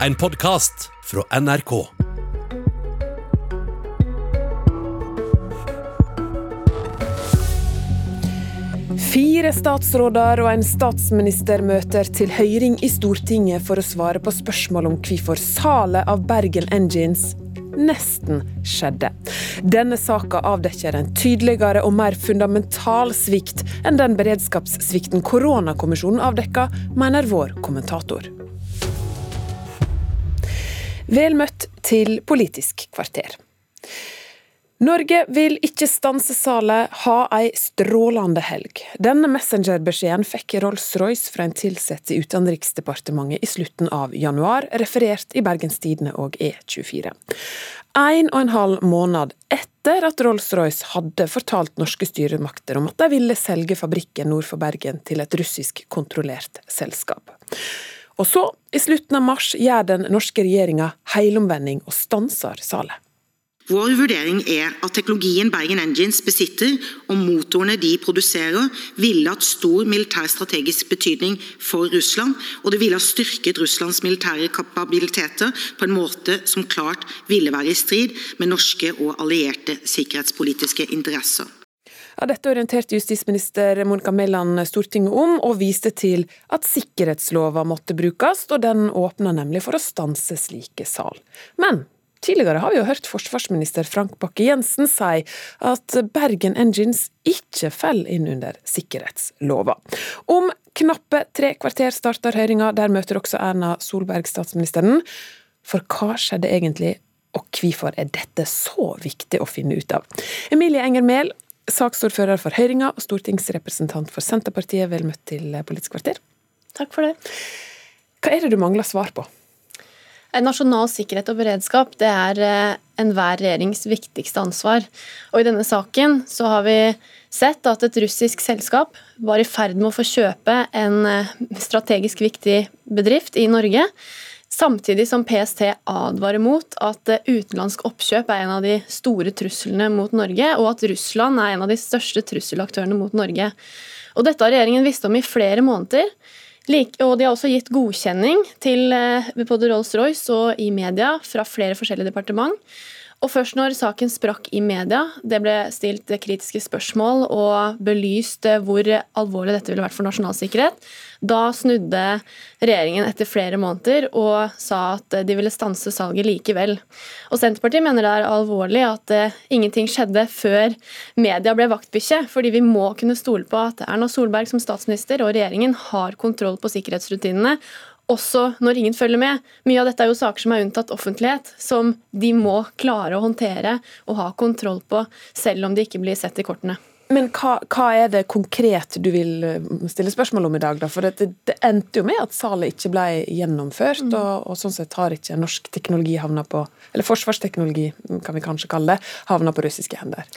En podkast fra NRK. Fire statsråder og en statsminister møter til høring i Stortinget for å svare på spørsmål om hvorfor salet av Bergen Engines nesten skjedde. Denne saka avdekker en tydeligere og mer fundamental svikt enn den beredskapssvikten koronakommisjonen avdekka, mener vår kommentator. Vel møtt til Politisk kvarter. Norge vil ikke stanse salet, ha ei strålende helg. Denne messengerbeskjeden fikk Rolls-Royce fra en ansatt i Utenriksdepartementet i slutten av januar, referert i Bergenstidene og E24. En og en halv måned etter at Rolls-Royce hadde fortalt norske styremakter om at de ville selge fabrikken nord for Bergen til et russisk-kontrollert selskap. Og så, i slutten av mars, gjør den norske regjeringa heilomvending og stanser salet. Vår vurdering er at teknologien Bergen Engines besitter, og motorene de produserer, ville hatt stor militær strategisk betydning for Russland, og det ville ha styrket Russlands militære kapabiliteter på en måte som klart ville være i strid med norske og allierte sikkerhetspolitiske interesser. Ja, dette orienterte justisminister Monica Mæland Stortinget om, og viste til at sikkerhetslova måtte brukes, og den åpna nemlig for å stanse slike sal. Men Tidligere har vi jo hørt forsvarsminister Frank Bakke-Jensen si at Bergen Engines ikke faller inn under sikkerhetslova. Om knappe tre kvarter starter høringa, der møter også Erna Solberg statsministeren. For hva skjedde egentlig, og hvorfor er dette så viktig å finne ut av? Emilie Enger Mehl, saksordfører for høringa og stortingsrepresentant for Senterpartiet, vel møtt til Politisk kvarter. Takk for det. Hva er det du mangler svar på? Nasjonal sikkerhet og beredskap det er eh, enhver regjerings viktigste ansvar. Og I denne saken så har vi sett at et russisk selskap var i ferd med å få kjøpe en eh, strategisk viktig bedrift i Norge. Samtidig som PST advarer mot at eh, utenlandsk oppkjøp er en av de store truslene mot Norge, og at Russland er en av de største trusselaktørene mot Norge. Og Dette har regjeringen visst om i flere måneder. Og De har også gitt godkjenning til eh, både Rolls-Royce og i media fra flere forskjellige departement. Og først når saken sprakk i media, det ble stilt kritiske spørsmål og belyst hvor alvorlig dette ville vært for nasjonal sikkerhet, da snudde regjeringen etter flere måneder og sa at de ville stanse salget likevel. Og Senterpartiet mener det er alvorlig at eh, ingenting skjedde før media ble vaktbikkje, fordi vi må kunne stole på at Erna Solberg som statsminister og regjeringen har kontroll på sikkerhetsrutinene også når ingen følger med. Mye av dette er jo saker som er unntatt offentlighet, som de må klare å håndtere og ha kontroll på, selv om de ikke blir sett i kortene. Men hva, hva, er det konkret du vil eh, stille spørsmål om i dag? Da? For det, det endte jo med at salet ikke ble gjennomført, mm. og, og, sånn sett har ikke norsk teknologi havna på Eller forsvarsteknologi, kan vi kanskje kalle det, havna på russiske hender.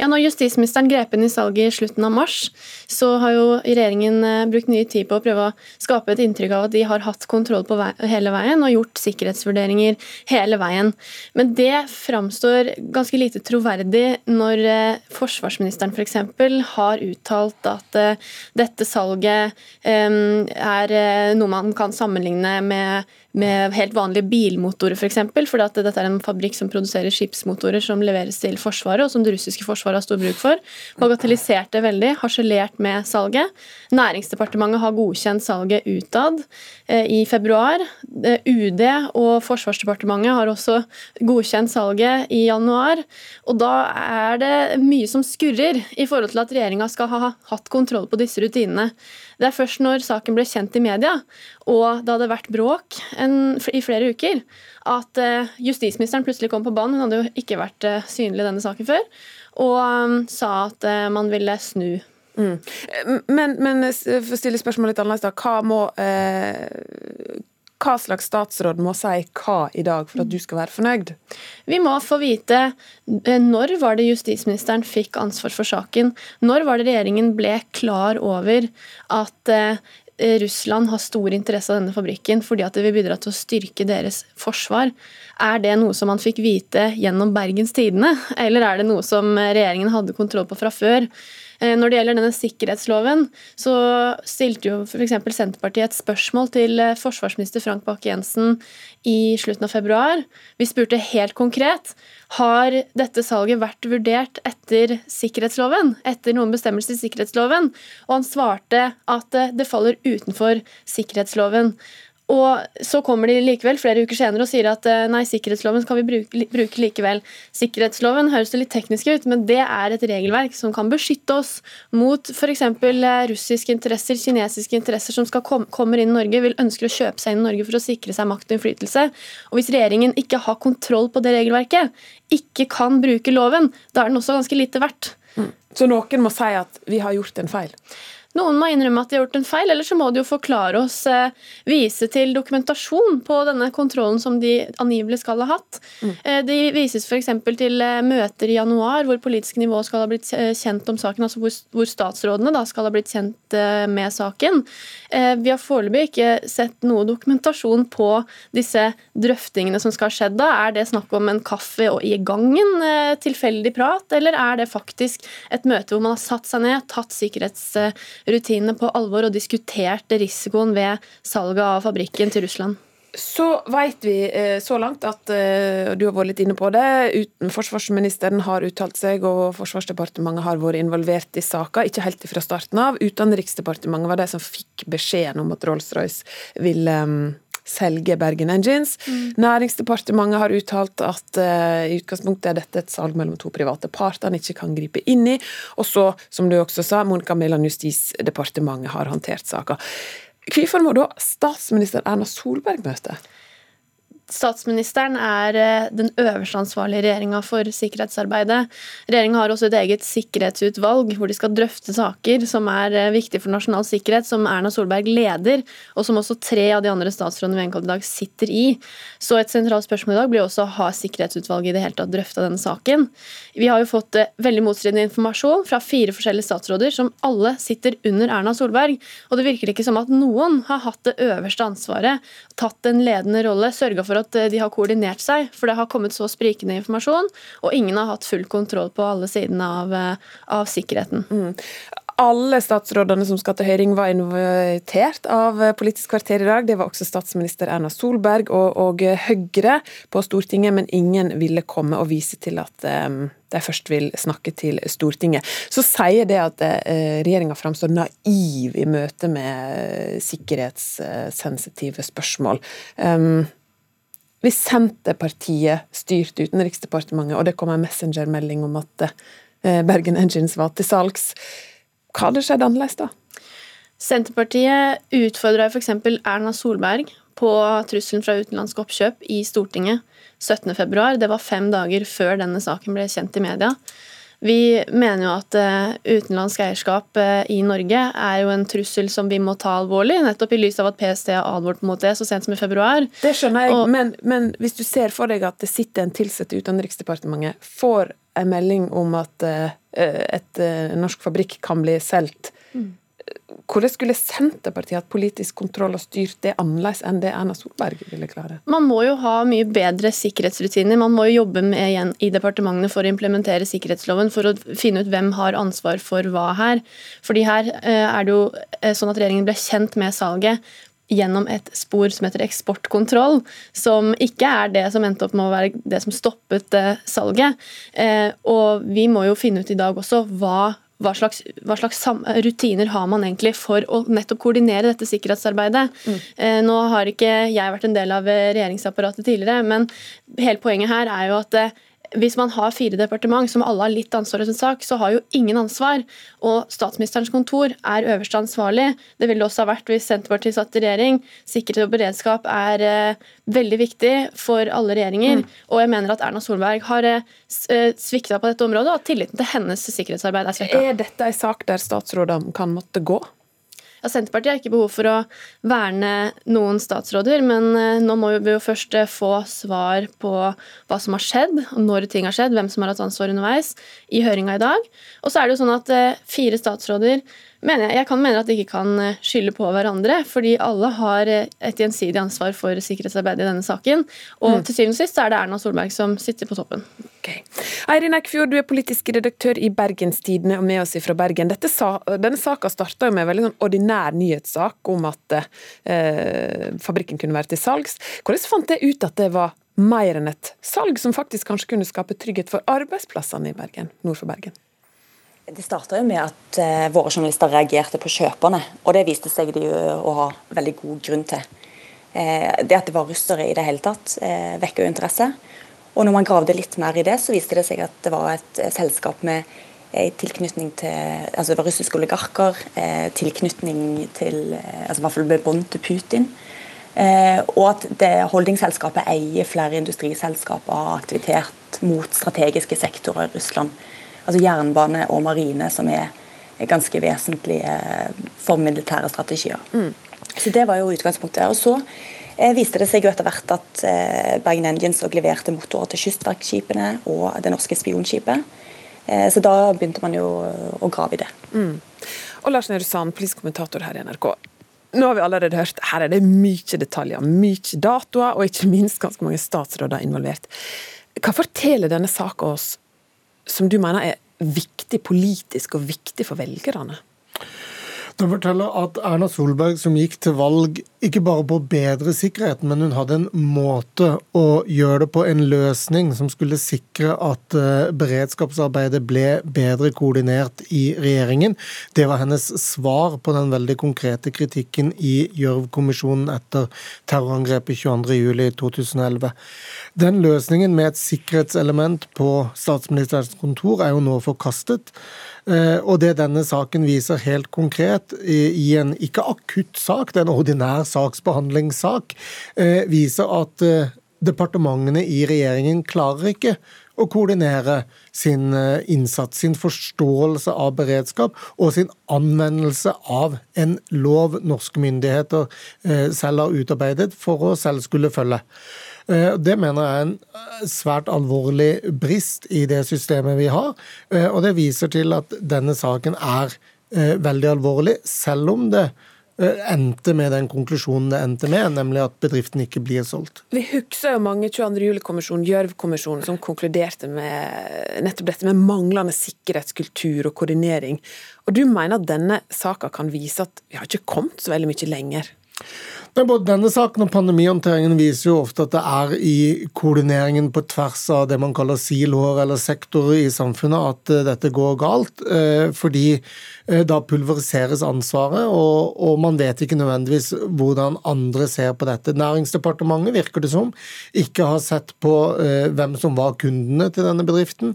Ja, når justisministeren grep inn i salget i slutten av mars, så har jo regjeringen eh, brukt mye tid på å prøve å skape et inntrykk av at de har hatt kontroll på vei, hele veien og gjort sikkerhetsvurderinger hele veien. Men det framstår ganske lite troverdig når eh, forsvarsministeren f.eks. har uttalt at eh, dette salget er noe man kan sammenligne med med helt vanlige bilmotorer, f.eks. For eksempel, fordi at dette er en fabrikk som produserer skipsmotorer som leveres til Forsvaret, og som det russiske forsvaret har stor bruk for. Bagatelliserte veldig, harselert med salget. Næringsdepartementet har godkjent salget utad eh, i februar. Eh, UD og Forsvarsdepartementet har også godkjent salget i januar. Og da er det mye som skurrer i forhold til at regjeringa skal ha hatt kontroll på disse rutinene. Det er først når saken ble kjent i media, og det hadde vært bråk en, i flere uker, at uh, justisministeren plutselig kom på banen. Hun hadde jo ikke vært uh, synlig i denne saken før, og um, sa at uh, man ville snu. Mm. Men, men for å stille spørsmålet litt annerledes, da. Hva må hva slags statsråd må si hva i dag for at du skal være fornøyd? Vi må få vite eh, når var det justisministeren fikk ansvar for saken. Når var det regjeringen ble klar over at eh, Russland har stor interesse av denne fabrikken fordi at det vil bidra til å styrke deres forsvar. Er det noe som man fikk vite gjennom Bergens Tidende, eller er det noe som regjeringen hadde kontroll på fra før? Eh, når det gjelder denne sikkerhetsloven, så stilte jo f.eks. Senterpartiet et spørsmål til eh, forsvarsminister Frank Bakke-Jensen i slutten av februar. Vi spurte helt konkret har dette salget vært vurdert etter sikkerhetsloven, etter noen bestemmelser i sikkerhetsloven, og han svarte at det faller utenfor sikkerhetsloven. Og så kommer de likevel flere uker senere og sier at eh, nei, sikkerhetsloven skal vi bruke, bruke likevel. Sikkerhetsloven høres litt teknisk ut, men det er et regelverk som kan beskytte oss mot f.eks. Eh, russiske interesser, kinesiske interesser som skal kom, kommer inn i Norge, vil ønsker å kjøpe seg inn i Norge for å sikre seg makt og innflytelse. Og hvis regjeringen ikke har kontroll på det regelverket, ikke kan bruke loven, da er den også ganske lite verdt. Mm. Så noen må si at vi har gjort en feil? Noen må innrømme at de har gjort en feil, eller så må de jo forklare oss, eh, vise til dokumentasjon på denne kontrollen som de angivelig skal ha hatt. Mm. Eh, de vises f.eks. til eh, møter i januar hvor politisk nivå skal ha blitt kjent om saken, altså hvor statsrådene da skal ha blitt kjent med saken. Vi har foreløpig ikke sett noe dokumentasjon på disse drøftingene som skal ha skjedd da. Er det snakk om en kaffe i gangen, tilfeldig prat, eller er det faktisk et møte hvor man har satt seg ned, tatt sikkerhets rutinene på alvor og diskutert risikoen ved salget av fabrikken til Russland? Så vet vi eh, så langt at og du har vært litt inne på det. uten Forsvarsministeren har uttalt seg, og Forsvarsdepartementet har vært involvert i saka. Ikke helt fra starten av. Utenriksdepartementet var de som fikk beskjeden om at Rolls-Royce ville selge Bergen Engines. Mm. Næringsdepartementet har uttalt at uh, i utgangspunktet er dette et salg mellom to private parter han ikke kan gripe inn i. Og så, som du også sa, Monica Mæland, Justisdepartementet har håndtert saka. Hvorfor må da statsminister Erna Solberg møte? Statsministeren er eh, den øverste ansvarlige regjeringa for sikkerhetsarbeidet. Regjeringa har også et eget sikkerhetsutvalg hvor de skal drøfte saker som er eh, viktige for nasjonal sikkerhet, som Erna Solberg leder, og som også tre av de andre statsrådene vi i dag sitter i. Så et sentralt spørsmål i dag blir også har sikkerhetsutvalget i det hele tatt drøfta denne saken. Vi har jo fått eh, veldig motstridende informasjon fra fire forskjellige statsråder som alle sitter under Erna Solberg, og det virker ikke som at noen har hatt det øverste ansvaret, tatt en ledende rolle, sørga for at eh, de har koordinert seg. For det har kommet så sprikende informasjon, og ingen har hatt full kontroll på alle sidene av, eh, av sikkerheten. Mm. Alle statsrådene som skal til høring var invitert av Politisk kvarter i dag. Det var også statsminister Erna Solberg og, og Høyre på Stortinget, men ingen ville komme og vise til at um, de først vil snakke til Stortinget. Så sier det at uh, regjeringa framstår naiv i møte med sikkerhetssensitive spørsmål. Um, hvis Senterpartiet styrte Utenriksdepartementet, og det kom en messengermelding om at uh, Bergen Engines var til salgs, hva hadde skjedd annerledes da? Senterpartiet utfordra f.eks. Erna Solberg på trusselen fra utenlandske oppkjøp i Stortinget 17.2. Det var fem dager før denne saken ble kjent i media. Vi mener jo at eh, utenlandsk eierskap eh, i Norge er jo en trussel som vi må ta alvorlig, nettopp i lys av at PST har advart mot det så sent som i februar. Det skjønner jeg, Og, men, men, hvis du ser for deg at det sitter en ansatt i Utenriksdepartementet, får en melding om at uh, et uh, norsk fabrikk kan bli solgt. Mm. Hvordan skulle Senterpartiet hatt politisk kontroll og styrt det annerledes enn det Erna Solberg ville klare? Man må jo ha mye bedre sikkerhetsrutiner. Man må jo jobbe med igjen i departementene for å implementere sikkerhetsloven, for å finne ut hvem har ansvar for hva her. Fordi her uh, er det jo sånn at regjeringen ble kjent med salget gjennom et spor som heter eksportkontroll, som ikke er det som endte opp med å være det som stoppet eh, salget. Eh, og vi må jo finne ut i dag også hva hva slags, hva slags, rutiner har man egentlig for å nettopp koordinere dette sikkerhetsarbeidet? Mm. Eh, nå har ikke jeg vært en del av regjeringsapparatet tidligere, men hele poenget her er jo at eh, hvis man har fire departement som alle har litt ansvar i sin sak, så har jo ingen ansvar. Og statsministerens kontor er øverste ansvarlig. Det ville det også ha vært hvis Senterpartiet satt i regjering. Sikkerhet og beredskap er eh, veldig viktig for alle regjeringer. Mm. Og jeg mener at Erna Solberg har eh, eh svikta på dette området, og at tilliten til hennes sikkerhetsarbeid er svekka. Er dette en sak der statsrådene kan måtte gå? Ja, Senterpartiet har ikke behov for å verne noen statsråder, men eh, nå må vi jo først eh, få svar på hva som har skjedd, når ting har skjedd, hvem som har hatt ansvar underveis, i høringa i dag. Og så er det jo sånn at eh, fire statsråder mener jeg, jeg kan mene at de ikke kan eh, skylde på hverandre, fordi alle har eh, et gjensidig ansvar for sikkerhetsarbeidet i denne saken. Og mm. til syvende og sist er det Erna Solberg som sitter på toppen. Okay. Eirin Eikfjord, du er politisk redaktør i Bergenstidene og med oss fra Bergen. Dette, denne saka starta med en veldig sånn ordinær nyhetssak om at eh, fabrikken kunne være til salgs. Hvordan fant det ut at det var mer enn et salg, som faktisk kanskje kunne skape trygghet for arbeidsplassene i Bergen, nord for Bergen? Det starta med at uh, våre journalister reagerte på kjøperne, og det viste seg de å ha veldig god grunn til. Uh, det at det var russere i det hele tatt, vekker jo interesse. Og når man gravde litt mer i det, så viste det seg at det var et selskap med tilknytning til altså det var russiske oligarker, tilknytning til altså i hvert fall med bånd til Putin. og at det holdingselskapet eier flere industriselskaper og har aktivitet mot strategiske sektorer i Russland altså jernbane og marine, som er ganske vesentlige for militære strategier. Mm. Så Det var jo utgangspunktet. Og Så eh, viste det seg jo etter hvert at eh, Bergen Engines også leverte motorer til kystverkskipene og det norske spionskipet. Eh, så da begynte man jo å grave i det. Mm. Og Lars Nehru Sand, politisk kommentator her i NRK. Nå har vi allerede hørt, her er det mye detaljer, mye datoer, og ikke minst ganske mange statsråder involvert. Hva forteller denne saka oss som du mener er viktig politisk og viktig for velgerne? Det forteller at Erna Solberg som gikk til valg ikke bare på bedre sikkerheten, men hun hadde en måte å gjøre det på, en løsning som skulle sikre at eh, beredskapsarbeidet ble bedre koordinert i regjeringen. Det var hennes svar på den veldig konkrete kritikken i Gjørv-kommisjonen etter terrorangrepet 22.07.2011. Den løsningen med et sikkerhetselement på statsministerens kontor er jo nå forkastet. Eh, og det denne saken viser helt konkret, i en ikke akutt sak, det er en ordinær saksbehandlingssak, eh, viser at eh, departementene i regjeringen klarer ikke å koordinere sin innsats, sin forståelse av beredskap og sin anvendelse av en lov norske myndigheter selv har utarbeidet for å selv skulle følge. Eh, det mener jeg er en eh, svært alvorlig brist i det systemet vi har. Eh, og det viser til at denne saken er veldig alvorlig, selv om det endte med den konklusjonen det endte med, nemlig at bedriften ikke blir solgt. Vi husker jo mange 22. juli-kommisjonen, Gjørv-kommisjonen, som konkluderte med nettopp dette med manglende sikkerhetskultur og koordinering. Og du mener at denne saka kan vise at vi har ikke kommet så veldig mye lenger? Men både denne saken og pandemihåndteringen viser jo ofte at det er i koordineringen på tvers av det man kaller siloer eller sektorer i samfunnet at eh, dette går galt. Eh, fordi eh, da pulveriseres ansvaret, og, og man vet ikke nødvendigvis hvordan andre ser på dette. Næringsdepartementet virker det som ikke har sett på hvem som var kundene til denne bedriften.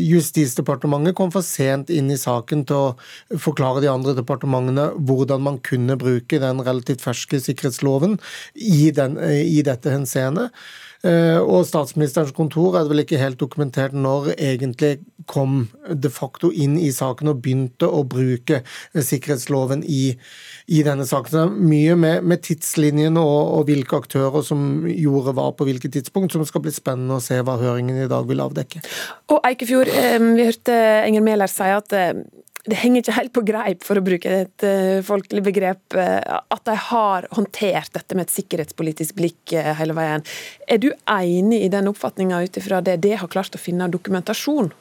Justisdepartementet kom for sent inn i saken til å forklare de andre departementene hvordan man kunne bruke den relativt ferske norske sikkerhetsloven i, den, i dette henseende. Eh, og statsministerens kontor er vel ikke helt dokumentert når egentlig kom de facto inn i saken og begynte å bruke sikkerhetsloven i, i denne saken. Det er mye med, med tidslinjen og, og, hvilke aktører som gjorde hva på hvilket tidspunkt, som skal bli spennende å se hva høringen i dag vil avdekke. Og Eikefjord, eh, vi hørte Enger Mæler si at eh, det henger ikke helt på greip, for å bruke et uh, folkelig begrep, uh, at de har håndtert dette med et sikkerhetspolitisk blikk uh, hele veien. Er du enig i den oppfatninga ut ifra det de har klart å finne dokumentasjon?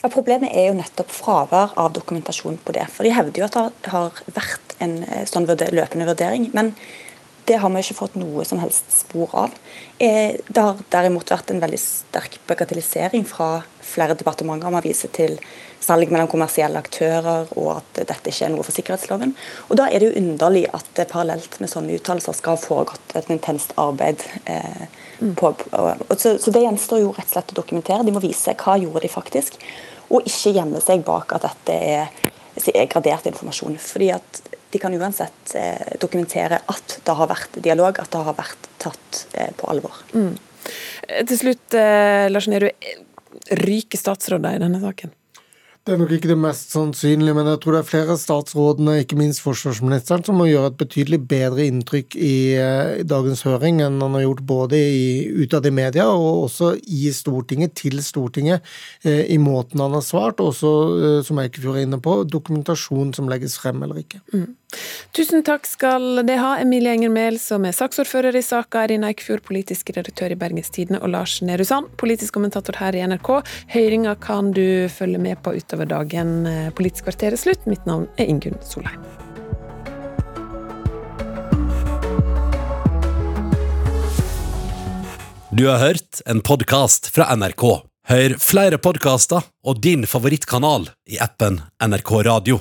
Ja, Problemet er jo nettopp fravær av dokumentasjon på det. For De hevder jo at det har vært en sånn løpende vurdering. Men det har vi ikke fått noe som helst spor av. Det har derimot vært en veldig sterk bagatellisering fra flere departementer. Man viser til salg mellom kommersielle aktører, og at dette ikke er noe for sikkerhetsloven. Og Da er det jo underlig at det parallelt med sånne uttalelser skal ha foregått et intenst arbeid. Eh, på, og, så, så, Det gjenstår jo rett og slett å dokumentere. De må vise hva gjorde de faktisk, og ikke gjemme seg bak at dette er, er gradert informasjon. fordi at de kan uansett eh, dokumentere at det har vært dialog, at det har vært tatt eh, på alvor. Mm. Til slutt, eh, Lars Nehru. Ryker statsråder i denne saken? Det er nok ikke det mest sannsynlige, men jeg tror det er flere av statsrådene, ikke minst forsvarsministeren, som må gjøre et betydelig bedre inntrykk i, eh, i dagens høring enn han har gjort både i, utad i media og også i Stortinget, til Stortinget, eh, i måten han har svart, og også, eh, som Eikefjord er inne på, dokumentasjon som legges frem eller ikke. Mm. Tusen takk skal det ha, Emilie Enger Mehl, som er saksordfører i saka, Erin Eikfjord, politisk redaktør i Bergens Tidende, og Lars Nehru Sand, politisk kommentator her i NRK. Høringa kan du følge med på utover dagen. Eh, Politisk kvarter er slutt. Mitt navn er Ingunn Solheim. Du har hørt en podkast fra NRK. Hør flere podkaster og din favorittkanal i appen NRK Radio.